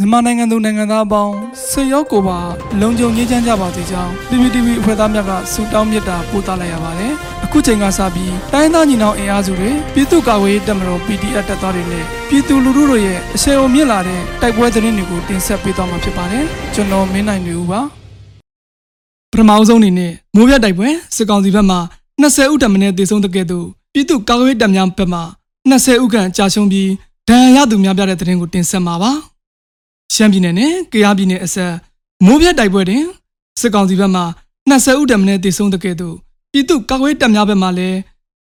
မြန်မာနိုင်ငံသူနိုင်ငံသားအပေါင်းဆွေရောက်ကိုပါလုံခြုံရေးချမ်းကြပါစေကြောင်း PPTV အဖွဲ့သားများကဆုတောင်းမေတ္တာပို့သလိုက်ရပါတယ်။အခုချိန်ကစပြီးတိုင်းသားညီနောင်အင်အားစုတွေပြည်သူ့ကာကွယ်ရေးတပ်မတော် PDF တပ်သားတွေနဲ့ပြည်သူလူထုတို့ရဲ့အဆင်အုံမြင့်လာတဲ့တိုက်ပွဲသတင်းတွေကိုတင်ဆက်ပေးသွားမှာဖြစ်ပါတယ်။ကျွန်တော်မင်းနိုင်နေဦးပါ။ပထမအဆုံးအနေနဲ့မိုးပြတိုက်ပွဲစစ်ကောင်စီဘက်မှ20ဦးတမနဲ့တေဆုံးတဲ့ကဲ့သို့ပြည်သူ့ကာကွယ်ရေးတပ်များဘက်မှ20ဦးခန့်ကြာရှုံးပြီးဒဏ်ရာရသူများပြတဲ့သတင်းကိုတင်ဆက်မှာပါ။ ရှမ်းပြည်နယ်နဲ့ကယားပြည်နယ်အဆက်မိုးပြတ်တိုက်ပွဲတွင်စစ်ကောင်စီဘက်မှ20ဦးတမနဲ့တည်ဆုံတဲ့ကဲ့သို့ပြည်သူ့ကာကွယ်ရေးတပ်များဘက်မှလည်း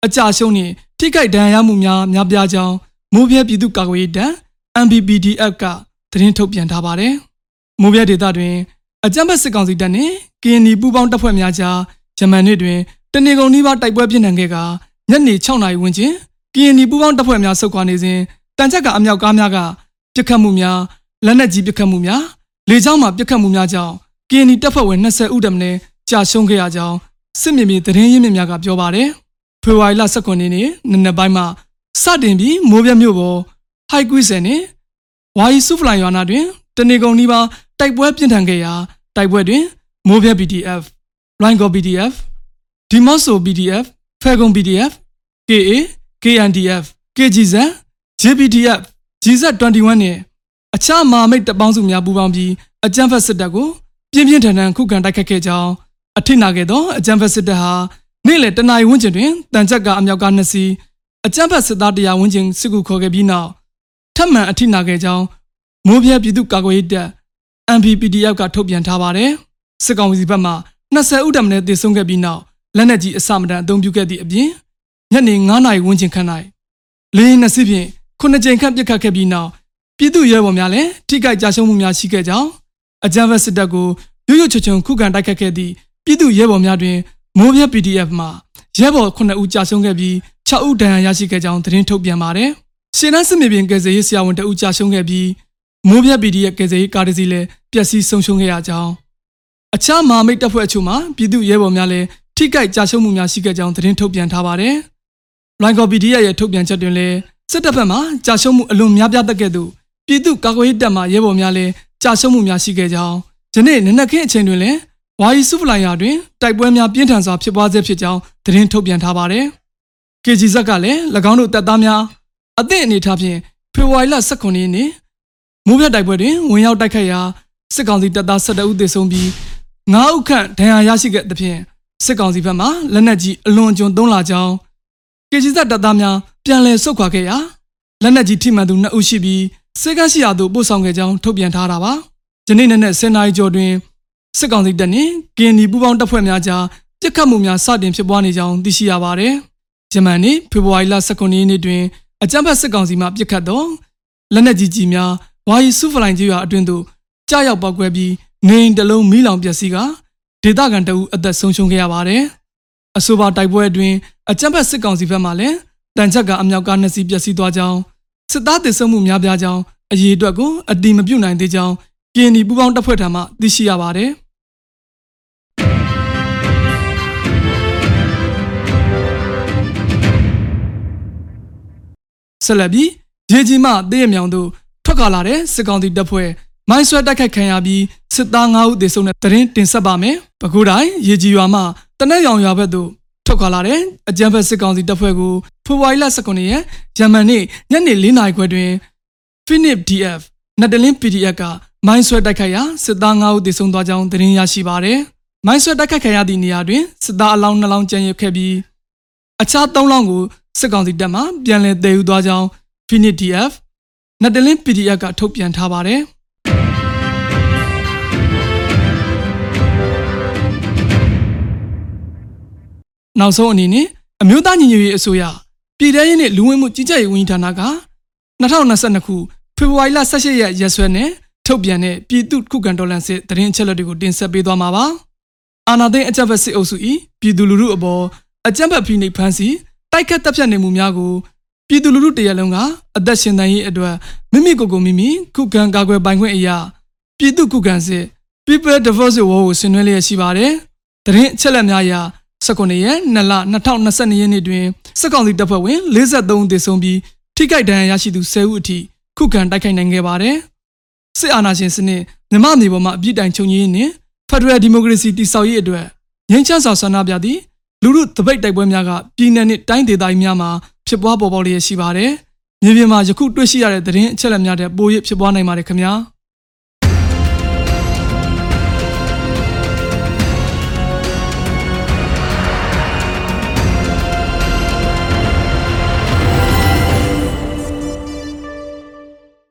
အကြရှုံးနှင့်ထိခိုက်ဒဏ်ရာရမှုများများပြားကြောင်းမိုးပြတ်ပြည်သူ့ကာကွယ်ရေးတပ် MBBDF ကသတင်းထုတ်ပြန်ထားပါတယ်။မိုးပြတ်ဒေသတွင်အကြမ်းဖက်စစ်ကောင်စီတပ်နှင့် KNY ပူးပေါင်းတပ်ဖွဲ့များကြားဂျမန်နေ့တွင်တနေကုန်နီးပါးတိုက်ပွဲပြင်းထန်ခဲ့ကာညနေ6နာရီဝန်းကျင် KNY ပူးပေါင်းတပ်ဖွဲ့များဆုတ်ခွာနေစဉ်တန်ချက်ကအမြောက်ကားများကပြစ်ခတ်မှုများ လက်နက်ကြီးပစ်ခတ်မှုများလေကြောင်းမှပစ်ခတ်မှုများကြောင့် KNY တပ်ဖွဲ့ဝင်20ဦးတမနဲ့ကြာရှုံးခဲ့ရကြောင်းစစ်မြေပြင်သတင်းရင်းမြစ်များကပြောပါတယ်။ဖေဖော်ဝါရီလ19ရက်နေ့နနက်ပိုင်းမှာစတင်ပြီးမိုးပြမြို့ပေါ်ဟိုက်ကွီဆယ်နဲ့ဝါယီစုဖလိုင်ရွာနာတွင်တနေကုန်နီးပါးတိုက်ပွဲပြင်းထန်ခဲ့ရာတိုက်ပွဲတွင်မိုးပြ PDF, Rango PDF, Dimoso PDF, Fagon PDF, KA, KNDF, KGZ, JPDF, GZ21 နဲ့ အခြားမဟာမိတ်တပ်ပေါင်းစုများပူးပေါင်းပြီးအကြမ်းဖက်စစ်တပ်ကိုပြင်းပြင်းထန်ထန်ခုခံတိုက်ခတ်ခဲ့ကြောင်းအထိနာခဲ့သောအကြမ်းဖက်စစ်တပ်ဟာနေ့လယ်တနာရီဝန်းကျင်တွင်တန်ချက်ကအမြောက်ကနှစ်စီးအကြမ်းဖက်စစ်သားတရားဝန်းကျင်စစ်ကူခေါ်ခဲ့ပြီးနောက်ထပ်မံအထိနာခဲ့ကြောင်းမိုးပြပြည်သူ့ကာကွယ်ရေးတပ် MPPDF ကထုတ်ပြန်ထားပါတယ်စစ်ကောင်စီဘက်မှ20ဦးတမနဲ့တည်ဆုံခဲ့ပြီးနောက်လက်နက်ကြီးအစမတန်အသုံးပြုခဲ့သည့်အပြင်ညနေ9နာရီဝန်းကျင်ခန့်၌လေယာဉ်နှစ်စီးဖြင့်ခုနှစ်ကြိမ်ခန့်ပစ်ခတ်ခဲ့ပြီးနောက် ပြည်သူရဲဘော်များလည်းထိခိုက်ကြရှုံးမှုများရှိခဲ့ကြောင်းအကြမ်းဖက်စစ်တပ်ကိုရွရွချွချွန်ခုခံတိုက်ခတ်ခဲ့သည့်ပြည်သူရဲဘော်များတွင်မိုးပြ PDF မှရဲဘော်9ဦးကြာဆုံးခဲ့ပြီး6ဦးဒဏ်ရာရရှိခဲ့ကြောင်းသတင်းထုတ်ပြန်ပါတယ်။ရှင်းနှစစ်မြေပြင်ကယ်ဆယ်ရေးဆရာဝန်တဦးကြာဆုံးခဲ့ပြီးမိုးပြ PDF ကယ်ဆယ်ရေးကားတစ်စီးလည်းပျက်စီးဆုံးရှုံးခဲ့ရကြောင်းအခြားမဟာမိတ်တပ်ဖွဲ့အချို့မှပြည်သူရဲဘော်များလည်းထိခိုက်ကြရှုံးမှုများရှိခဲ့ကြောင်းသတင်းထုတ်ပြန်ထားပါတယ်။ Line Copy PDF ရဲ့ထုတ်ပြန်ချက်တွင်လည်းစစ်တပ်ဘက်မှကြာရှုံးမှုအလွန်များပြားတဲ့ကဲ့သို့ ပြည်သူ့ကာကွယ်ရေးတပ်မှရဲဘော်များလည်းကြာရှုံးမှုများရှိခဲ့ကြောင်းယနေ့နနက်ခင်းအချိန်တွင်လည်းဝါယီစုဖလိုင်ယာတွင်တိုက်ပွဲများပြင်းထန်စွာဖြစ်ပွားဆဲဖြစ်ကြောင်းသတင်းထုတ်ပြန်ထားပါတယ်။ KG ဇက်ကလည်း၎င်းတို့တပ်သားများအသင့်အနေထားဖြင့်ဖေဖော်ဝါရီလ18ရက်နေ့မိုးပြတိုက်ပွဲတွင်ဝင်ရောက်တိုက်ခိုက်ရာစစ်ကောင်စီတပ်သား12ဦးသေဆုံးပြီး9ဦးခန့်ဒဏ်ရာရရှိခဲ့သဖြင့်စစ်ကောင်စီဘက်မှလက်နက်ကြီးအလွန်အကျွံသုံးလာကြောင်း KG ဇက်တပ်သားများပြန်လည်ဆုတ်ခွာခဲ့ရာလက်နက်ကြီးထိမှန်သူ2ဦးရှိပြီး စေကန်းရှိရာသို့ပို့ဆောင်ခဲ့ကြောင်းထုတ်ပြန်ထားတာပါ။ယနေ့နေ့နဲ့10နာရီကျော်တွင်စစ်ကောင်စီတပ်နှင့် KNY ပူးပေါင်းတပ်ဖွဲ့များကြားပြစ်ခတ်မှုများစတင်ဖြစ်ပွားနေကြောင်းသိရှိရပါတယ်။ဂျမန်နေ့ဖေဖော်ဝါရီလ19ရက်နေ့တွင်အကြမ်းဖက်စစ်ကောင်စီမှပြစ်ခတ်သောလက်နက်ကြီးကြီးများဝါယီစုဖလိုင်ကျွာအတွင်းသို့ကြားရောက်ပောက်ကွဲပြီးနေအိမ်တစ်လုံးမီးလောင်ပျက်စီးကဒေသခံတအုပ်အသက်ဆုံးရှုံးခဲ့ရပါတယ်။အဆိုပါတိုက်ပွဲအတွင်းအကြမ်းဖက်စစ်ကောင်စီဘက်မှလည်းတန်ချက်ကအမြောက်ကနှစ်စီးပျက်စီးသွားကြောင်း စစ်သားတည်ဆုံမှုများပြားကြောင်းအရေးအတွက်ကိုအတိမပြုတ်နိုင်သေးကြောင်း KNY ပူးပေါင်းတပ်ဖွဲ့ထံမှသိရှိရပါတယ်ဆက်လက်ပြီးရေကြီးမှတည့်ရမြောင်တို့ထွက်ခွာလာတဲ့စစ်ကောင်စီတပ်ဖွဲ့မိုင်းဆွဲတိုက်ခိုက်ခံရပြီးစစ်သား9ဦးသေဆုံးတဲ့တရင်တင်ဆက်ပါမယ်။ပဲခူးတိုင်းရေကြီးရွာမှတနက်ရောင်ရွာဘက်သို့ ထွက်ခွာလာတဲ့အကြမ်းဖက်စစ်ကောင်စီတပ်ဖွဲ့ကိုဖေဖော်ဝါရီလ19ရက်ဂျမန်နေ့ညနေ4နာရီခွဲတွင် Phoenix DF နတ်တလင်း PDF ကမိုင်းဆွဲတိုက်ခိုက်ရာစစ်သား9ဦးသေဆုံးသွားကြောင်းသတင်းရရှိပါရယ်။မိုင်းဆွဲတိုက်ခိုက်ခံရသည့်နေရာတွင်စစ်သားအလောင်း2လောင်းကျန်ရစ်ခဲ့ပြီးအခြား3လောင်းကိုစစ်ကောင်စီတပ်မှပြန်လည်တည်ယူသွားကြောင်း Phoenix DF နတ်တလင်း PDF ကထုတ်ပြန်ထားပါရယ်။ နောက်ဆုံးအနေနဲ့အမျိုးသားညီညွတ်ရေးအစိုးရပြည်ထရေးနှင့်လူဝင်မှုကြီးကြပ်ရေးဝန်ကြီးဌာနက2022ခုဖေဖော်ဝါရီလ18ရက်ရက်စွဲနဲ့ထုတ်ပြန်တဲ့ပြည်သူ့ခုခံတော်လှန်စစ်တရင်အချက်လက်တွေကိုတင်ဆက်ပေးသွားမှာပါ။အာဏာသိမ်းအကြမ်းဖက်စစ်အုပ်စု၏ပြည်သူလူထုအပေါ်အကြမ်းဖက်ဖိနှိပ်ဖမ်းဆီးတိုက်ခတ်တပ်ဖြတ်နေမှုများကိုပြည်သူလူထုတရက်လုံးကအသက်ရှင်သန်ရေးအတွက်မိမိကိုယ်ကိုမိမိခုခံကာကွယ်ပိုင်ခွင့်အရာပြည်သူခုခံစစ် People Defensive War ကိုဆင်နွှဲလျက်ရှိပါတယ်။တရင်အချက်လက်များအရ 19ရက်2လ2022ရက်နေ့တွင်စစ်ကောင်စီတပ်ဖွဲ့ဝင်53ဦးသေဆုံးပြီးထိခိုက်ဒဏ်ရာရရှိသူ10ဦးအထိခုခံတိုက်ခိုက်နိုင်ခဲ့ပါတယ်စစ်အာဏာရှင်စနစ်မြမအမျိုးပေါ်မှာအပြစ်တိုင်ချုပ်ငြိမ်းနေဖက်ဒရယ်ဒီမိုကရေစီတည်ဆောက်ရေးအတွက်ငြိမ်းချမ်းစွာဆန္ဒပြသည့်လူမှုတပိတ်တိုက်ပွဲများကပြည်내နှင့်တိုင်းဒေသကြီးများမှာဖြစ်ပွားပေါ်ပေါက်လျက်ရှိပါတယ်။မြေပြင်မှာယခုတွေ့ရှိရတဲ့သတင်းအချက်အလက်များတဲ့ပို၍ဖြစ်ပွားနိုင်ပါတယ်ခင်ဗျာ။